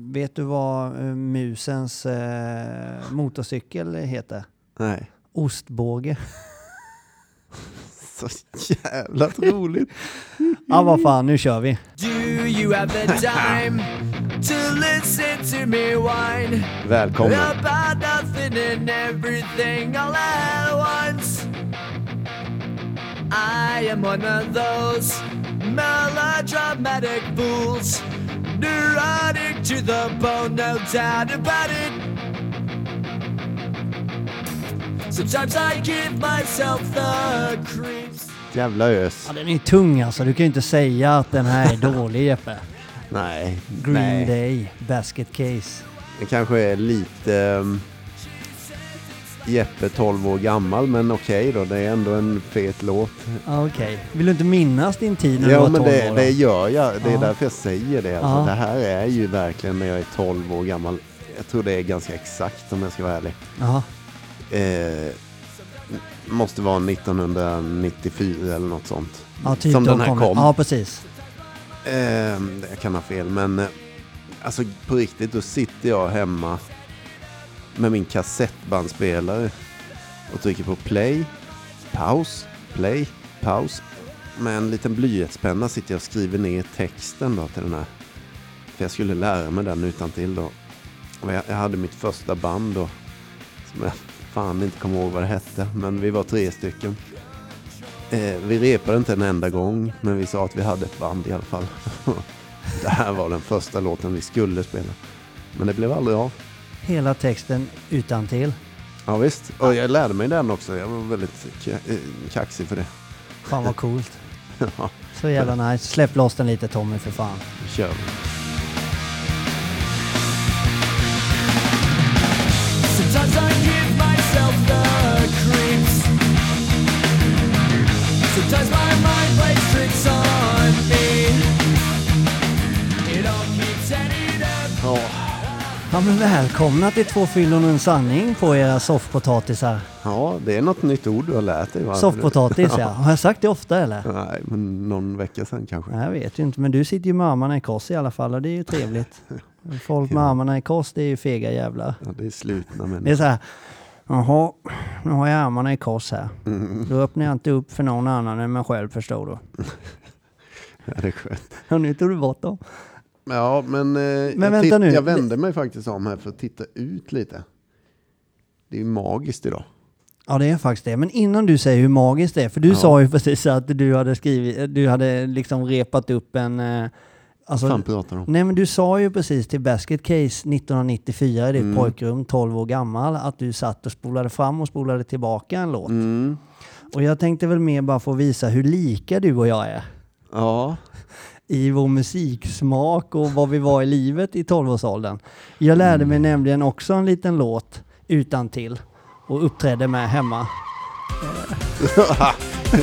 Vet du vad eh, musens eh, motorcykel heter? Nej. Ostbåge. Så jävla roligt. Ja, vad fan, nu kör vi. Do you have the time to listen to me whine Välkommen. about nothing and everything all at once? I am one of those melodramatic fools, neurotic to the bone, no doubt about it. Sometimes I give myself the creeps. Jävla ös. Ja, den är tung alltså. Du kan ju inte säga att den här är dålig Jeppe. Nej. Green Nej. Day, Basket Case. Det kanske är lite um, Jeppe 12 år gammal, men okej då. Det är ändå en fet låt. Ja, Okej. Vill du inte minnas din tid när du Ja, var men 12 det, år? det då? gör jag. Det är Ja. därför jag säger det. Alltså, Ja. Det här är ju verkligen när jag är 12 år gammal. Jag tror det är ganska exakt om jag ska vara ärlig. Jaha. Eh, måste vara 1994 eller något sånt. Ja, typ Som den här kom. kom. Ja, precis. Eh, jag kan ha fel, men eh, alltså på riktigt, då sitter jag hemma med min kassettbandspelare och trycker på play, paus, play, paus. Med en liten blyertspenna sitter jag och skriver ner texten då till den här. För jag skulle lära mig den utan till då. Och jag, jag hade mitt första band då. Som jag fan inte kommer ihåg vad det hette. Men vi var tre stycken. Eh, vi repade inte en enda gång, men vi sa att vi hade ett band i alla fall. det här var den första låten vi skulle spela. Men det blev aldrig av. Hela texten utan till. Ja visst, och jag lärde mig den också. Jag var väldigt eh, kaxig för det. Fan vad coolt. Ja, Så jävla nice. Släpp loss den lite Tommy för fan. nu kör vi. Ja men välkomna till två fyllon och en sanning på era soffpotatisar. ja, det är något nytt ord du har lärt dig va? Soffpotatis ja. Har jag sagt det ofta eller? Nej, men någon vecka sedan kanske. Jag vet ju inte, men du sitter ju med armarna i kors i alla fall och det är ju trevligt. Folk med Ja. armarna i kors, det är ju fega jävlar. Ja, det är slutna Det är människor. så här, jaha, nu har jag armarna i kors här. Mm, Då öppnar jag inte upp för någon annan än mig själv förstår du. ja, det är skönt. Och nu tog du bort dem. Ja, men, eh, jag, vänta titt- nu. jag vände mig faktiskt om här för att titta ut lite. Det är ju magiskt idag. Ja, det är faktiskt det. Men innan du säger hur magiskt det är, för du Ja. sa ju precis att du hade skrivit, du hade liksom repat upp en... eh, Alltså, fan pratar du om? Nej men du sa ju precis till Basket Case 1994 i ditt Mm. pojkrum, 12 år gammal, att du satt och spolade fram och spolade tillbaka en låt. Mm. Och jag tänkte väl mer bara få visa hur lika du och jag är Ja, i vår musiksmak och vad vi var i livet i 12-årsåldern. Jag lärde mig Mm. nämligen också en liten låt utan till och uppträdde med hemma.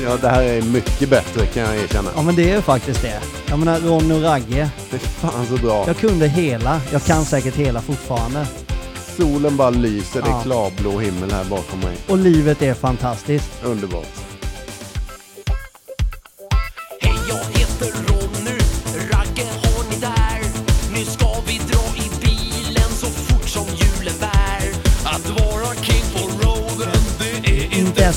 ja, det här är mycket bättre kan jag erkänna. Ja men det är faktiskt det. Jag menar Ron och Ragge, Det är fan så bra. jag kunde hela, jag kan säkert hela fortfarande. Solen bara lyser, det är Ja. klarblå himmel här bakom mig. Och livet är fantastiskt. Underbart.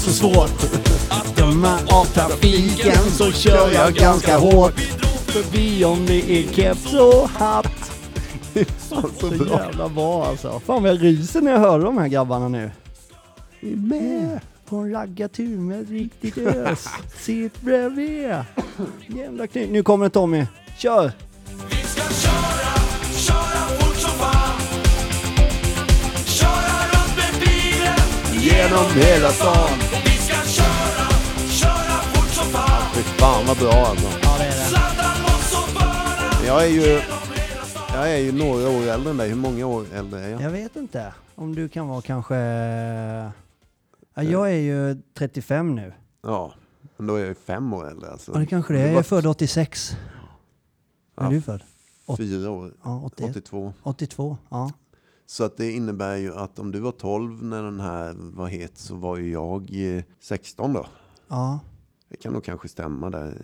Så svårt att döma av trafiken så kör jag ganska hårt förbi om det är keps och hatt. Fan så Så bra. jävla bra alltså. Fan vad jag ryser när jag hör de här grabbarna nu. Vi är med. På en raggartur med ett riktigt ös. Sitt bredvid. Jävla knyt. Nu kommer Tommy. Kör! Genom hela stan. Fan. Vad bra alltså. Ja det är det. Jag är ju, jag är ju några år äldre än dig. Hur många år äldre är jag? Jag vet inte om du kan vara kanske... Ja, jag är ju 35 nu. Ja, men då är jag ju fem år äldre alltså. Ja det kanske det är. Jag är född 86. När är Ja. du född? åt- Fyra år. Ja, 81. 82. 82. Ja. Så att det innebär ju att om du var 12 när den här var het så var ju jag eh, 16 då. Ja. Det kan nog kanske stämma där.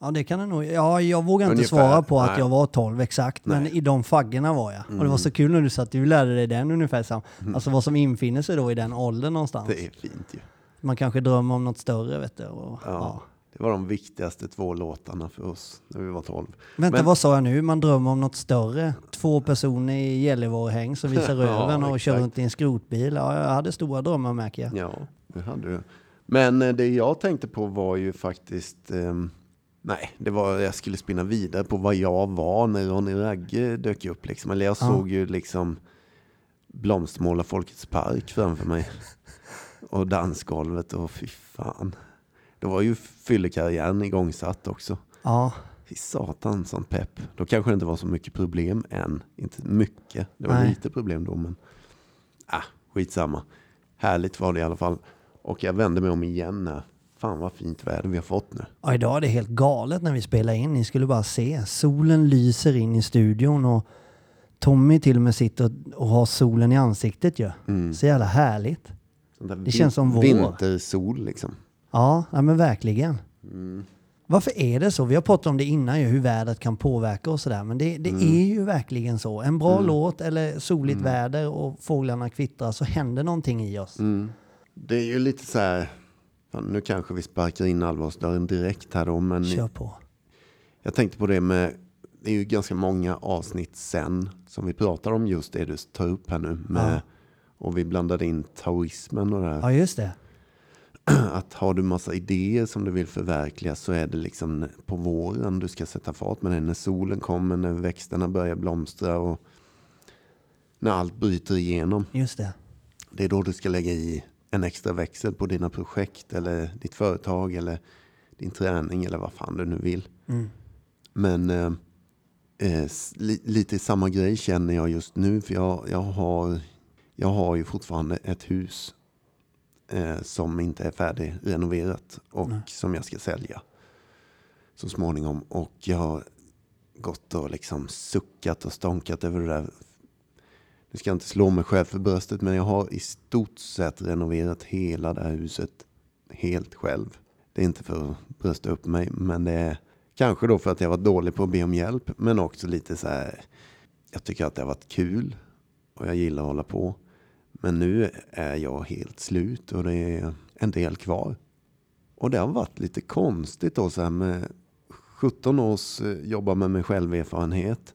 Ja, det kan det nog. Ja, jag vågar inte Ungefär, svara på att nej. jag var 12 exakt, men Nej. i de faggorna var jag. Och det var så kul när du sa att du lärde dig den ungefär sam. Alltså vad som infinner sig då i den åldern någonstans. Det är fint ju. Man kanske drömmer om något större, vet du. Och, ja. Ja. Det var de viktigaste två låtarna för oss när vi var 12. Vänta, Men- vad sa jag nu? Man drömmer om något större. Två personer i Gällivare-häng som visar Ja, röven och kör runt i en skrotbil. Ja, jag hade stora drömmar märker jag. Ja, det hade du. Men eh, det jag tänkte på var ju faktiskt... ehm, nej, det var jag skulle spinna vidare på vad jag var när Ronny Ragge dök upp. Liksom. Eller jag Ja. såg ju liksom Blomstermåla Folkets Park framför mig. Och dansgolvet och fy fan. Det var ju fyllekarriären igångsatt också. Ja, Fy satan sånt pepp. Då kanske det inte var så mycket problem än. Inte mycket. Det var Nej. lite problem då men. Ah, skitsamma. Härligt var det i alla fall. Och jag vände mig om igen. Fan vad fint väder vi har fått nu. Ja, idag är det helt galet när vi spelar in. Ni skulle bara se. Solen lyser in i studion och Tommy till och med sitter och har solen i ansiktet ju. Mm. Så jävla härligt. Det känns som vår. Vintersol liksom. Ja, ja men verkligen. Mm. Varför är det så? Vi har pratat om det innan ju, hur vädret kan påverka och sådär. Men det, det Mm. är ju verkligen så. En bra låt eller soligt väder och fåglarna kvittrar så händer någonting i oss. Det är ju lite så här. Nu kanske vi sparkar in allvarsdörren direkt här då. Men Kör på. Jag tänkte på det med, det är ju ganska många avsnitt sen som vi pratar om just det du tar upp här nu. Med, Ja. Och vi blandade in taoismen och det här. Ja, just det. Att har du massa idéer som du vill förverkliga så är det liksom på våren du ska sätta fart med det. När solen kommer, när växterna börjar blomstra och när allt bryter igenom. Just det. Det är då du ska lägga i en extra växel på dina projekt eller ditt företag eller din träning eller vad fan du nu vill. Mm. Men eh, eh, li, lite samma grej känner jag just nu. För jag, jag, har, jag har ju fortfarande ett hus eh, som inte är färdigrenoverat och Nej. som jag ska sälja så småningom. Och jag har gått och liksom suckat och stånkat över det där. Nu ska jag inte slå mig själv för bröstet men jag har i stort sett renoverat hela det här huset helt själv. Det är inte för att brösta upp mig men det är kanske då för att jag var dålig på att be om hjälp men också lite så här. Jag tycker att det har varit kul och jag gillar att hålla på. Men nu är jag helt slut och det är en del kvar. Och det har varit lite konstigt då så här med 17 års eh, jobba med mig själv erfarenhet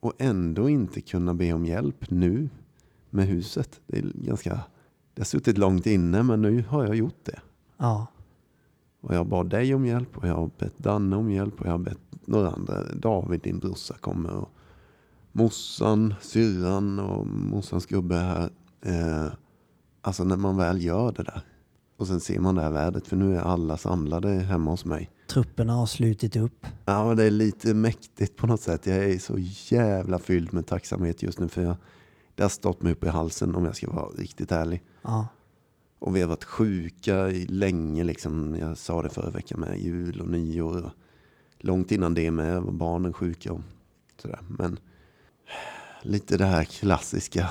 och ändå inte kunna be om hjälp nu med huset. Det är ganska, det har suttit långt inne men nu har jag gjort det. Ja. Och jag bad dig om hjälp och jag har bett Danne om hjälp och jag har bett några andra. David, din brorsa, kommer och morsan, syrran och morsans gubbe här. Eh, alltså när man väl gör det där. Och sen ser man det här vädret för nu är alla samlade hemma hos mig. Trupperna har slutit upp. Ja, det är lite mäktigt på något sätt. Jag är så jävla fylld med tacksamhet just nu för jag, det har stått mig upp i halsen om jag ska vara riktigt ärlig. Ja. Och vi har varit sjuka i länge, liksom. jag sa det förra veckan med jul och nyår. Och långt innan det med var barnen sjuka och sådär. Men lite det här klassiska,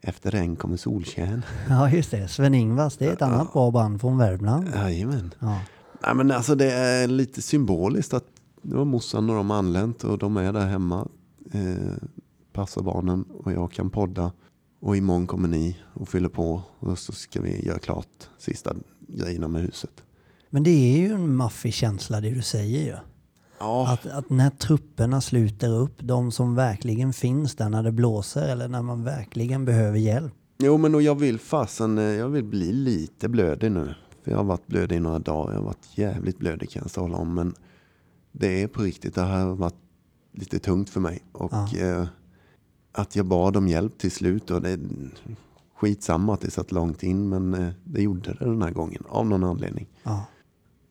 efter regn kommer solsken. ja, just det. Sven-Ingvars, det är ett annat bra band från Värmland. Jajamän. Ja. Nej, men alltså det är lite symboliskt att det var morsan och de anlänt och de är där hemma. Eh, passar barnen och jag kan podda. Och imorgon kommer ni och fyller på och så ska vi göra klart sista grejerna med huset. Men det är ju en maffig känsla det du säger ju. Ja, Att, att när trupperna sluter upp, de som verkligen finns där när det blåser eller när man verkligen behöver hjälp. jo men och jag vill fasen, eh, jag vill bli lite blödig nu. För jag har varit blödig i några dagar, jag har varit jävligt blödig kan jag tala om. Men det är på riktigt, det här har varit lite tungt för mig. Och Ja. eh, att jag bad om hjälp till slut. Och det skitsamma att det satt långt in men eh, det gjorde det den här gången av någon anledning. Ja.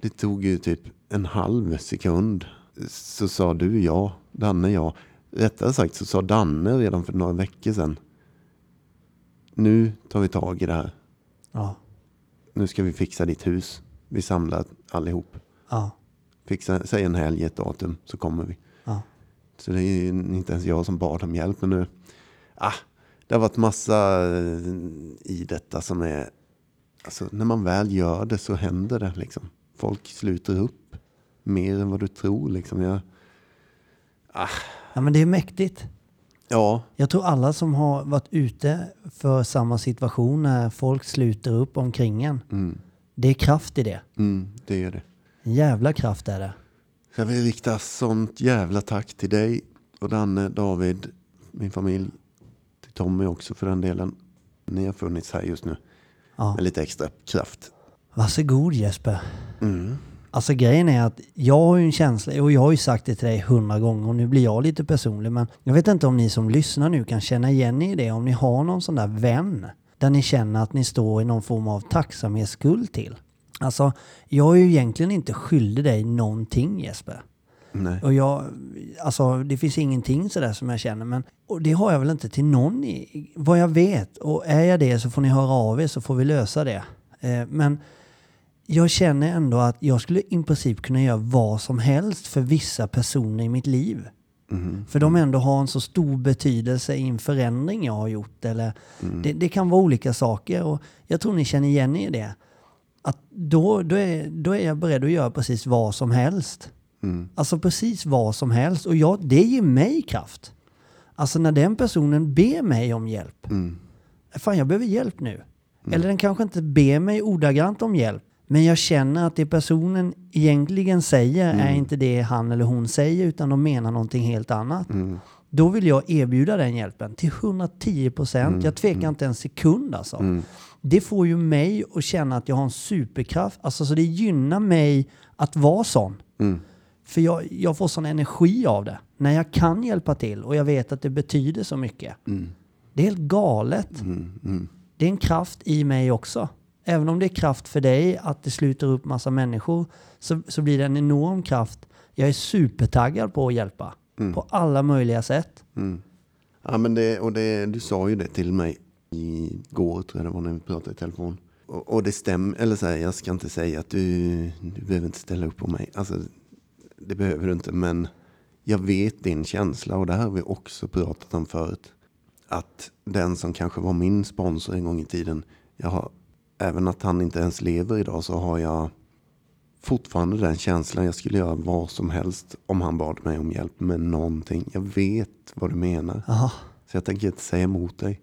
Det tog ju typ en halv sekund. Så sa du ja, Danne ja. Rättare sagt så sa Danne redan för några veckor sedan. Nu tar vi tag i det här. Ja. Nu ska vi fixa ditt hus. Vi samlar allihop. Ja. Fixa, säg en helg, ett datum, så kommer vi. Ja. Så det är inte ens jag som bad om hjälp. Men nu, ah, det har varit massa eh, i detta som är... Alltså, när man väl gör det så händer det. Liksom. Folk sluter upp. Mer än vad du tror. Liksom. Jag, Ja, men det är mäktigt. ja, Jag tror alla som har varit ute för samma situation när folk sluter upp omkring en. mm, Det är kraft i det. mm, det är det. En jävla kraft är det. Jag vill rikta sånt jävla tack till dig och Danne, David, min familj, till Tommy också för den delen. Ni har funnits här just nu Ja. med lite extra kraft. Varsågod Jesper. Mm. Alltså grejen är att jag har ju en känsla, och jag har ju sagt det till dig hundra gånger och nu blir jag lite personlig, men jag vet inte om ni som lyssnar nu kan känna igen i det, om ni har någon sån där vän där ni känner att ni står i någon form av tacksamhetsskuld till. Alltså, jag är ju egentligen inte skyldig dig någonting Jesper. Nej. Och jag, alltså det finns ingenting sådär som jag känner, men och det har jag väl inte till någon i, vad jag vet. Och är jag det så får ni höra av er så får vi lösa det. Eh, men jag känner ändå att jag skulle i princip kunna göra vad som helst för vissa personer i mitt liv. Mhm. För de ändå har en så stor betydelse i en förändring jag har gjort. Eller det, det kan vara olika saker och jag tror ni känner igen er i det. Att då, då, är, då är jag beredd att göra precis vad som helst. Mm. Alltså precis vad som helst. Och jag, det ger mig kraft. Alltså när den personen ber mig om hjälp. Mm. Fan, jag behöver hjälp nu. Eller den kanske inte ber mig ordagrant om hjälp. Men jag känner att det personen egentligen säger är inte det han eller hon säger utan de menar någonting helt annat. Mm. Då vill jag erbjuda den hjälpen till 110 procent. Jag tvekar inte en sekund alltså. Mm. Det får ju mig att känna att jag har en superkraft. Alltså så det gynnar mig att vara sån. Mm. För jag, jag får sån energi av det. När jag kan hjälpa till och jag vet att det betyder så mycket. Mm. Det är helt galet. Mm. Mm. Det är en kraft i mig också. Även om det är kraft för dig att det sluter upp massa människor så, så blir det en enorm kraft. Jag är supertaggad på att hjälpa. På alla möjliga sätt. Mm. Ja, men det, och det, du sa ju det till mig igår tror jag det var när vi pratade i telefon. Och, och det stämmer, eller så här, jag ska inte säga att du, du behöver inte ställa upp på mig. Alltså, det behöver du inte, men jag vet din känsla och det här har vi också pratat om förut. Att den som kanske var min sponsor en gång i tiden, jag har, även att han inte ens lever idag så har jag fortfarande den känslan. Jag skulle göra vad som helst om han bad mig om hjälp med någonting. Jag vet vad du menar. Jaha. Så jag tänker inte säga emot dig.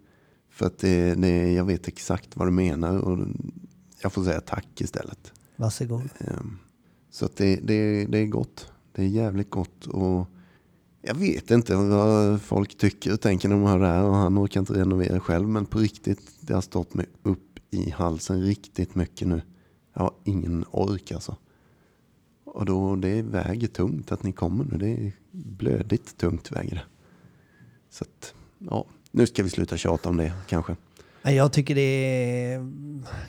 För att det, det, jag vet exakt vad du menar och jag får säga tack istället. Varsågod. Ehm, Så att det, det, det är gott. Det är jävligt gott. Och jag vet inte vad folk tycker och tänker när de hör det här. Och han orkar inte renovera själv. Men på riktigt, det har stått mig upp i halsen riktigt mycket nu. Jag har ingen ork alltså. Och då, det väger tungt att ni kommer nu. Det är blödigt tungt väger det. Så att, ja. Nu ska vi sluta tjata om det kanske. Jag tycker det är...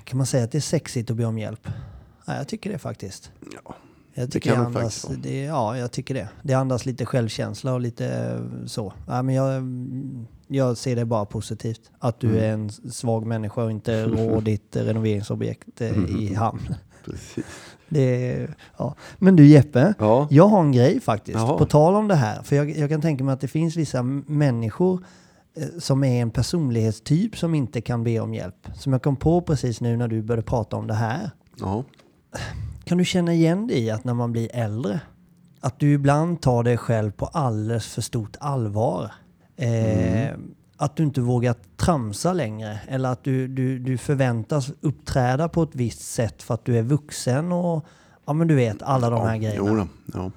Kan man säga att det är sexigt att be om hjälp? Nej, jag tycker det faktiskt. Ja, Jag Det tycker kan det det andas, faktiskt det, ja, jag tycker det. Det andas lite självkänsla och lite så. Ja, men jag, jag ser det bara positivt. Att du Mm. är en svag människa och inte rår ditt renoveringsobjekt eh, i hamn. precis. Det, ja. Men du Jeppe, Ja. jag har en grej faktiskt. Jaha. På tal om det här. För jag, jag kan tänka mig att det finns vissa människor eh, som är en personlighetstyp som inte kan be om hjälp. Som jag kom på precis nu när du började prata om det här. Ja. Kan du känna igen dig i att när man blir äldre, att du ibland tar dig själv på alldeles för stort allvar? Eh, Att du inte vågar tramsa längre eller att du, du, du förväntas uppträda på ett visst sätt för att du är vuxen och ja men du vet alla de här ja, grejerna. Jo då. Ja.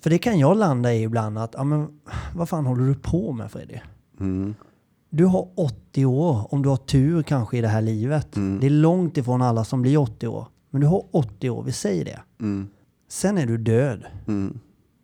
För det kan jag landa i ibland att, ja men vad fan håller du på med Freddy? Mm. Du har 80 år, om du har tur kanske i det här livet. Mm. Det är långt ifrån alla som blir 80 år. Men du har 80 år, vi säger det. Mm. Sen är du död. Mm.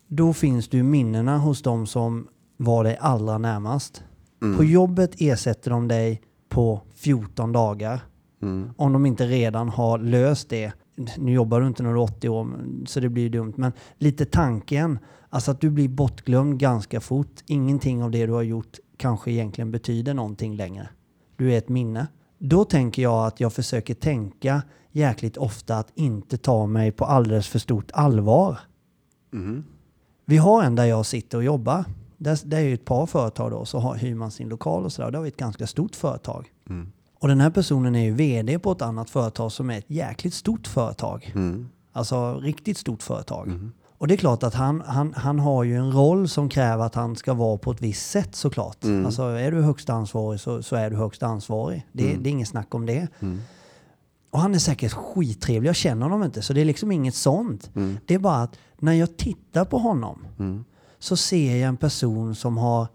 Då finns du minnena hos de som var dig allra närmast. Mm. På jobbet ersätter de dig på 14 dagar. Mm. Om de inte redan har löst det. Nu jobbar du inte när du är 80 år så det blir dumt. Men lite tanken, alltså att du blir bortglömd ganska fort. Ingenting av det du har gjort kanske egentligen betyder någonting längre. Du är ett minne. Då tänker jag att jag försöker tänka jäkligt ofta att inte ta mig på alldeles för stort allvar. Mm. Vi har en där jag sitter och jobbar. Där, där är ju ett par företag då, så har, hyr man sin lokal och sådär. Där har vi ett ganska stort företag. Mm. Och den här personen är ju vd på ett annat företag som är ett jäkligt stort företag. Mm. Alltså riktigt stort företag. Och Och det är klart att han, han, han har ju en roll som kräver att han ska vara på ett visst sätt såklart. Mm. Alltså är du högst ansvarig så, så är du högst ansvarig. Det, Mm. det är inget snack om det. Och han är säkert skittrevlig, jag känner honom inte. Så det är liksom inget sånt. Mm. Det är bara att när jag tittar på honom så ser jag en person som har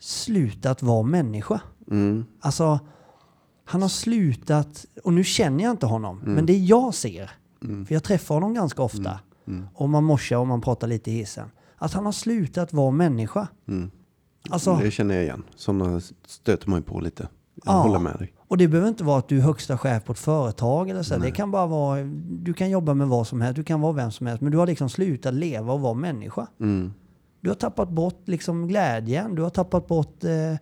slutat vara människa. Mm. Alltså, han har slutat, och nu känner jag inte honom, men det jag ser, för jag träffar honom ganska ofta, och man morsar och man pratar lite i hissen, att han har slutat vara människa. Alltså, Det känner jag igen. Sådana stöter man ju på lite. Jag Ja. håller med dig. och det behöver inte vara att du är högsta chef på ett företag eller så. Det kan bara vara, du kan jobba med vad som helst, du kan vara vem som helst, men du har liksom slutat leva och vara människa. Mm. Du har tappat bort liksom glädjen, du har tappat bort eh,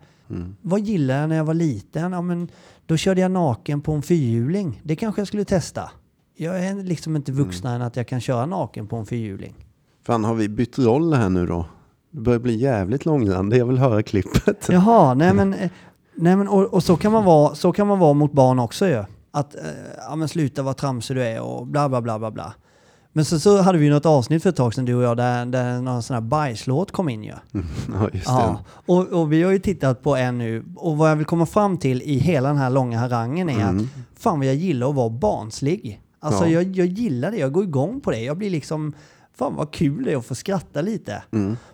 vad gillade jag när jag var liten? Ja, men då körde jag naken på en fyrhjuling. Det kanske jag skulle testa. Jag är liksom inte vuxnare än att jag kan köra naken på en fyrhjuling. Fan, har vi bytt roll här nu då? Det börjar bli jävligt långrandig. Jag vill höra klippet. Jaha, nej men, eh, nej men och, och så, kan man vara, så kan man vara mot barn också ju. Att, eh, ja men sluta vara tramsig du är och bla bla bla bla bla. Men så, så hade vi ju något avsnitt för ett tag sedan du och jag där, där någon sån här bajslåt kom in ju. Ja, just det. Ja, och, och vi har ju tittat på en nu och vad jag vill komma fram till i hela den här långa harangen är att fan vad jag gillar att vara barnslig. Alltså Ja. jag, jag gillar det, jag går igång på det. Jag blir liksom, fan vad kul det är att få skratta lite.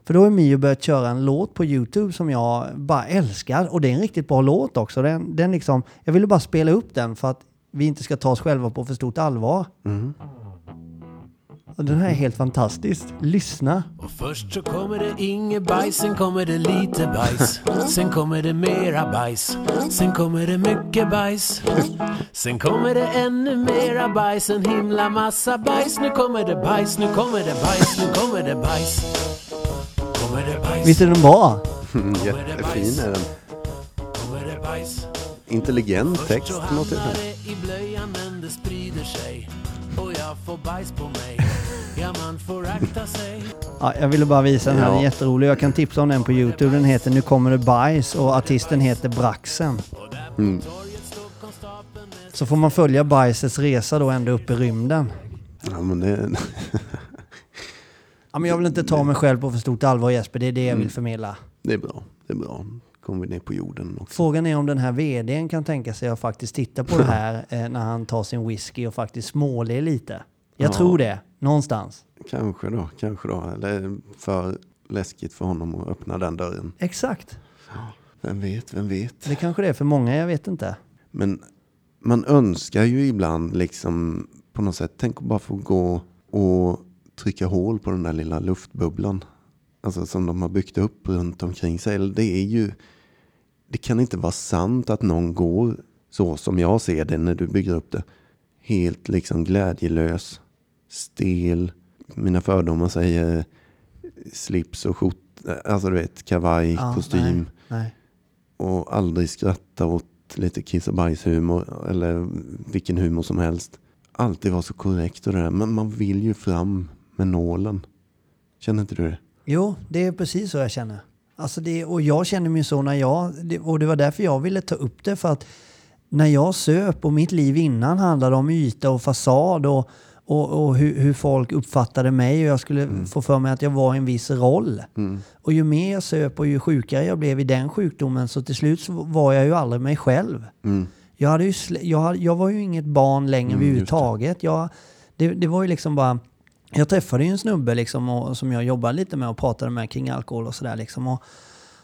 För då har Mio börjat köra en låt på YouTube som jag bara älskar och det är en riktigt bra låt också. Den, den liksom, jag ville bara spela upp den för att vi inte ska ta oss själva på för stort allvar. Och den här är helt fantastisk. Lyssna. Och först så kommer det inget bajs, sen kommer det lite bajs. Sen kommer det mera bajs, sen kommer det mycket bajs. Sen kommer det ännu mera bajs, en himla massa bajs. Nu kommer det bajs, nu kommer det bajs, nu kommer det bajs. Kommer det bajs, Visst är den bra? Mm, jättefin är den. kommer det bajs. Intelligent text det i blöjan Och jag får bajs på mig. Ja, man får akta sig. Ja, jag ville bara visa den här, den är jätterolig. Jag kan tipsa om den på Youtube. Den heter Nu kommer det bajs och artisten heter Braxen. Mm. Så får man följa bajsets resa då ända upp i rymden. Ja, men det, Ja, men jag vill inte ta mig själv på för stort allvar Jesper, det är det jag Mm. vill förmedla. det är bra. Det är bra. Kommer vi ner på jorden också. Frågan är om den här vdn kan tänka sig att faktiskt titta på det här eh, när han tar sin whisky och faktiskt småler lite. Jag Ja. tror det, någonstans. Kanske då, kanske då. Eller för läskigt för honom att öppna den dörren. Exakt. Vem vet, vem vet. Det kanske det är för många, jag vet inte. Men man önskar ju ibland liksom på något sätt, tänk att bara få gå och trycka hål på den där lilla luftbubblan. Alltså som de har byggt upp runt omkring sig. Det är ju, det kan inte vara sant att någon går så som jag ser det när du bygger upp det. Helt liksom glädjelös, stel. Mina fördomar säger slips och skjorta, alltså du vet kavaj, Ja, kostym Nej, nej. och aldrig skratta åt lite kiss och bajshumor eller vilken humor som helst. Alltid vara så korrekt och det där. Men man vill ju fram med nålen. Känner inte du det? Jo, det är precis så jag känner. Alltså det, och jag känner mig så när jag, det, och det var därför jag ville ta upp det för att när jag söp och mitt liv innan handlade om yta och fasad och, och, och hur, hur folk uppfattade mig och jag skulle få för mig att jag var i en viss roll. Och ju mer jag söp och ju sjukare jag blev i den sjukdomen så till slut så var jag ju aldrig mig själv. Jag, hade ju, jag, jag var ju inget barn längre överhuvudtaget. Jag, det, det var ju liksom bara... Jag träffade ju en snubbe liksom och, som jag jobbade lite med och pratade med kring alkohol och sådär. Liksom, och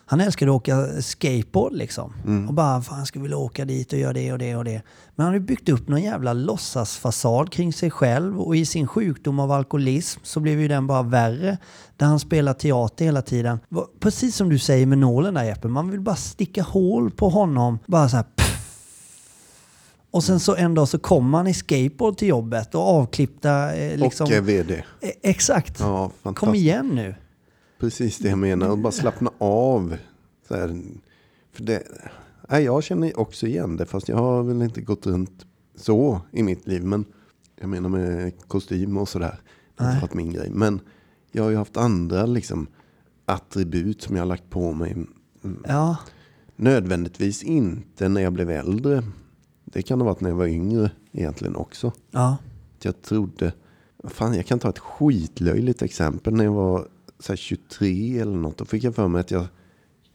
han älskade att åka skateboard liksom. Och bara, fan ska vilja åka dit och göra det och det och det. Men han hade byggt upp någon jävla låtsasfasad kring sig själv och i sin sjukdom av alkoholism så blev ju den bara värre. Där han spelar teater hela tiden. Precis som du säger med nålen där Jeppe, man vill bara sticka hål på honom. Bara så här och sen så en dag så kommer han i skateboard till jobbet och avklippta eh, liksom... Och är vd. Eh, Exakt. Ja, Kom igen nu. Precis det jag menar. Och bara slappna av. Så här. För det, nej, jag känner också igen det. Fast jag har väl inte gått runt så i mitt liv. Men jag menar med kostym och sådär. Det har varit min grej. Men jag har ju haft andra liksom, attribut som jag har lagt på mig. Ja, Nödvändigtvis inte när jag blev äldre. Det kan ha varit när jag var yngre egentligen också. ja, Att Jag trodde Fan, jag kan ta ett skitlöjligt exempel. När jag var så här, 23 eller något. Då fick jag för mig att jag,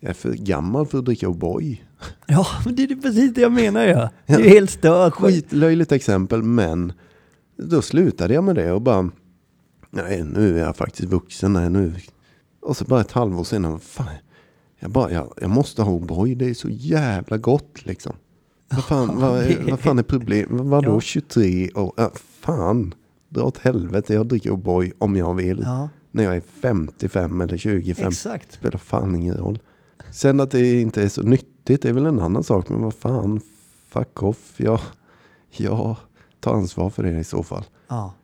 jag är för gammal för att dricka O'boy. Ja, men det är precis det jag menar ja. Det är ju helt stört. Skitlöjligt exempel, men då slutade jag med det och bara, nej nu är jag faktiskt vuxen, nej nu. Och så bara ett halvår senare, fan, jag, bara, jag, jag måste ha O'boy, det är så jävla gott liksom. Vad fan, vad, vad fan är problemet? Vadå Ja. 23 och, äh, fan, dra åt helvete, jag dricker O'boy om jag vill. Ja, När jag är 55 eller 25, exakt. spelar fan ingen roll. Sen att det inte är så nyttigt det är väl en annan sak. Men vad fan, fuck off. Jag, jag tar ansvar för det i så fall. Ja.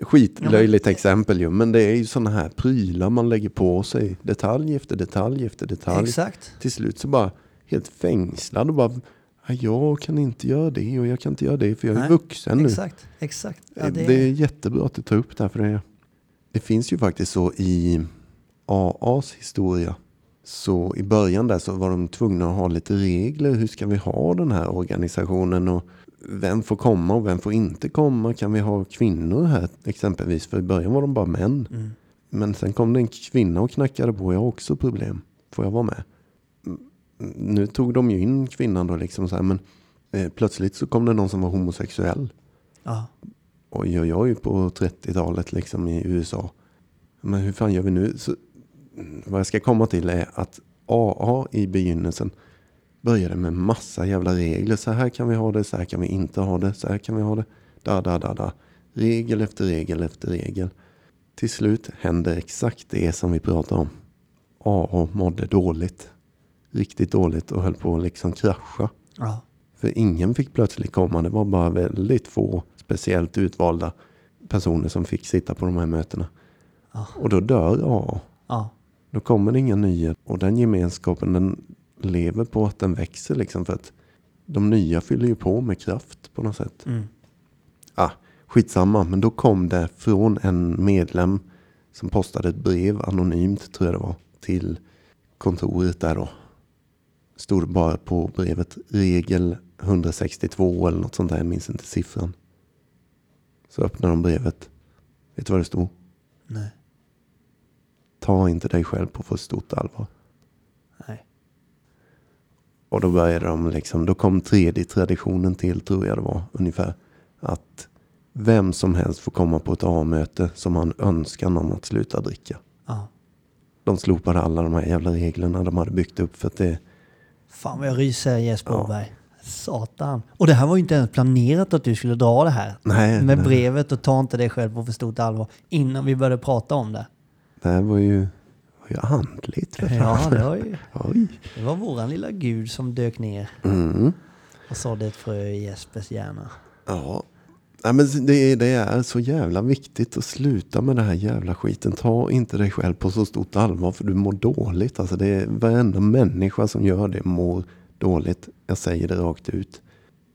Skitlöjligt exempel ju. Men det är ju sådana här prylar man lägger på sig. Detalj efter detalj efter detalj. Exakt. Till slut så bara helt fängslad och bara. "Ja, Jag kan inte göra det och jag kan inte göra det för jag är Nej, vuxen nu. Exakt, exakt. Ja, det... det, är jättebra att du tar upp det här för det, det finns ju faktiskt så i AAs historia. Så i början där så var de tvungna att ha lite regler. Hur ska vi ha den här organisationen? Och vem får komma och vem får inte komma? Kan vi ha kvinnor här exempelvis? För i början var de bara män. Mm. Men sen kom det en kvinna och knackade på. Jag har också problem. Får jag vara med? Nu tog de ju in kvinnan då liksom så här. Men eh, plötsligt så kom det någon som var homosexuell. ja. Oj, oj, oj på 30-talet liksom i USA. Men hur fan gör vi nu? Så, vad jag ska komma till är att AA i begynnelsen började med massa jävla regler. Så här kan vi ha det, så här kan vi inte ha det, så här kan vi ha det. Da, da, da, da. Regel efter regel efter regel. Till slut händer exakt det som vi pratar om. AA mådde dåligt. Riktigt dåligt och höll på att liksom krascha. ja. För ingen fick plötsligt komma. Det var bara väldigt få speciellt utvalda personer som fick sitta på de här mötena. Ja. Och då dör AA. ja. Då kommer det inga nya. Och den gemenskapen den lever på att den växer liksom. För att de nya fyller ju på med kraft på något sätt. Mm. Ah, skitsamma, men då kom det från en medlem som postade ett brev anonymt tror jag det var. Till kontoret där då. Stod det bara på brevet regel 162 eller något sånt där. Jag minns inte siffran. Så öppnade de brevet. Vet du vad det stod? Nej. Ta inte dig själv på för stort allvar. Nej. Och då började de liksom, då kom tredje traditionen till tror jag det var ungefär. Att vem som helst får komma på ett A-möte som har en önskan om att sluta dricka. Ja. De slopade alla de här jävla reglerna de hade byggt upp för att det, Fan vad jag ryser Jesper Ja. Åberg. Satan. Och det här var ju inte ens planerat att du skulle dra det här. nej, Med nej, brevet och ta inte dig själv på för stort allvar innan vi började prata om det. det här var ju, var ju andligt för fan. Ja, det var ju Oj. det var våran lilla gud som dök ner Mm. och sådde ett frö i Jespers hjärna. Ja. Nej, men det, det är så jävla viktigt att sluta med den här jävla skiten. Ta inte dig själv på så stort allvar för du mår dåligt. Alltså det är varenda människa som gör det mår dåligt. Jag säger det rakt ut.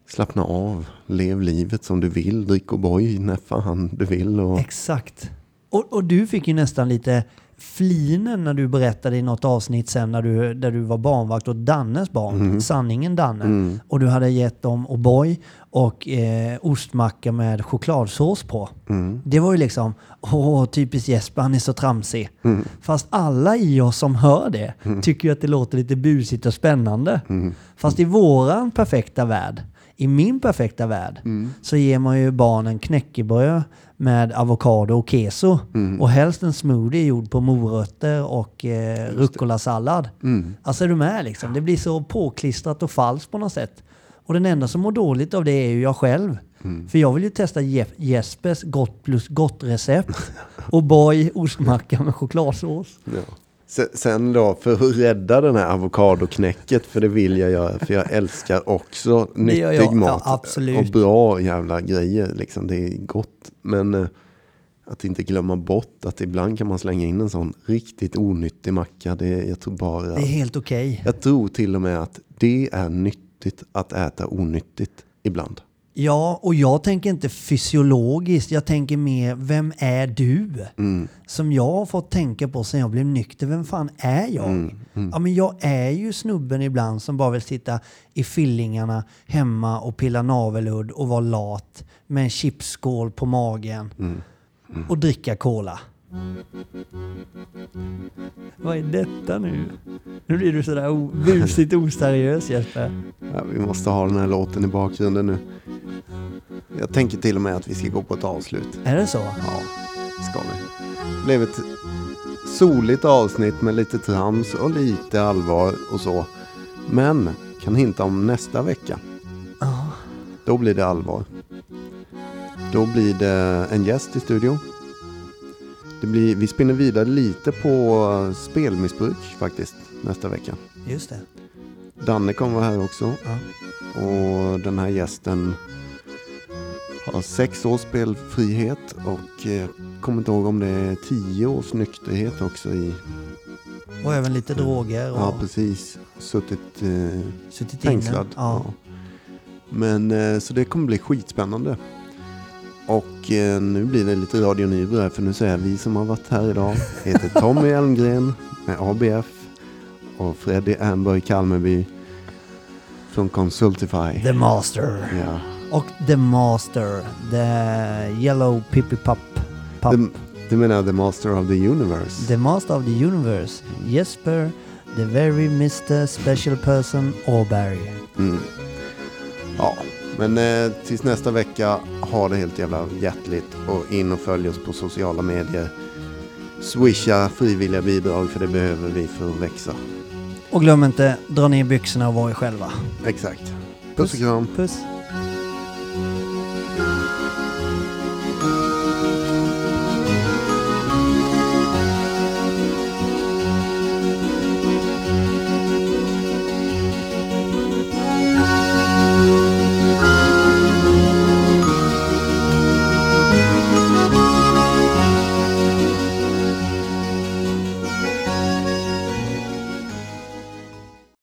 Slappna av. Lev livet som du vill. Drick O'boy när fan du vill. Och, Exakt. Och, och du fick ju nästan lite flinen när du berättade i något avsnitt sen när du, där du var barnvakt åt Dannes barn, sanningen Danne. Mm. Och du hade gett dem O'boy och eh, ostmacka med chokladsås på. Mm. Det var ju liksom, åh, typiskt Jesper, han är så tramsig. Mm. Fast alla i oss som hör det tycker ju att det låter lite busigt och spännande. Mm. Fast i våran perfekta värld, i min perfekta värld, Mm. så ger man ju barnen knäckebröd med avokado och keso. Mm. Och helst en smoothie gjord på morötter och eh, rucola-sallad. Mm. Alltså är du med liksom? Det blir så påklistrat och falskt på något sätt. Och den enda som mår dåligt av det är ju jag själv. Mm. För jag vill ju testa Je- Jespers gott plus gott recept. Och boy ostmacka med chokladsås. Ja. Sen, då, för att rädda den här avokadoknäcket, för det vill jag göra, för jag älskar också nyttig jag, mat. ja. Och bra jävla grejer, liksom. Det är gott. Men eh, att inte glömma bort att ibland kan man slänga in en sån riktigt onyttig macka. Det, jag tror bara... Det är helt okej. Jag tror till och med att det är nyttigt att äta onyttigt ibland. Ja, och jag tänker inte fysiologiskt. Jag tänker mer, vem är du? Mm. Som jag har fått tänka på sen jag blev nykter. Vem fan är jag? Mm, Ja, men jag är ju snubben ibland som bara vill sitta i fillingarna hemma och pilla naveludd och vara lat med en chipsskål på magen. Mm. och dricka cola. Vad är detta nu? Nu blir du sådär o- busigt oseriös Jesper. Ja, vi måste ha den här låten i bakgrunden nu. Jag tänker till och med att vi ska gå på ett avslut. Är det så? Ja, ska vi. Det blev ett soligt avsnitt med lite trams och lite allvar och så. Men kan hinta om nästa vecka. Ja. Då blir det allvar. Då blir det en gäst i studion. Det blir, vi spinner vidare lite på spelmissbruk faktiskt nästa vecka. Just det. Danne kommer vara här också. Ja. Och den här gästen har sex års spelfrihet och eh, kommer inte ihåg om det är tio års nykterhet också i. Och även lite droger och Ja, precis. Suttit eh, suttit fängslad. Ja. Men eh, så det kommer bli skitspännande. Och eh, nu blir det lite Radio Nybro här för nu säger vi som har varit här idag heter Tommy Elmgren med ABF och Freddy Ernberg Kalmeby från Consultify. The Master. Ja. Och The Master. The Yellow Pippi Pup. Pup. Du menar The Master of the Universe? The Master of the Universe. Jesper. The very Mr. Special Person Åberg. Mm. Ja, men eh, tills nästa vecka, ha det helt jävla hjärtligt och in och följ oss på sociala medier. Swisha frivilliga bidrag för det behöver vi för att växa. Och glöm inte, dra ner byxorna och var er själva. Exakt. Puss och kram. Puss.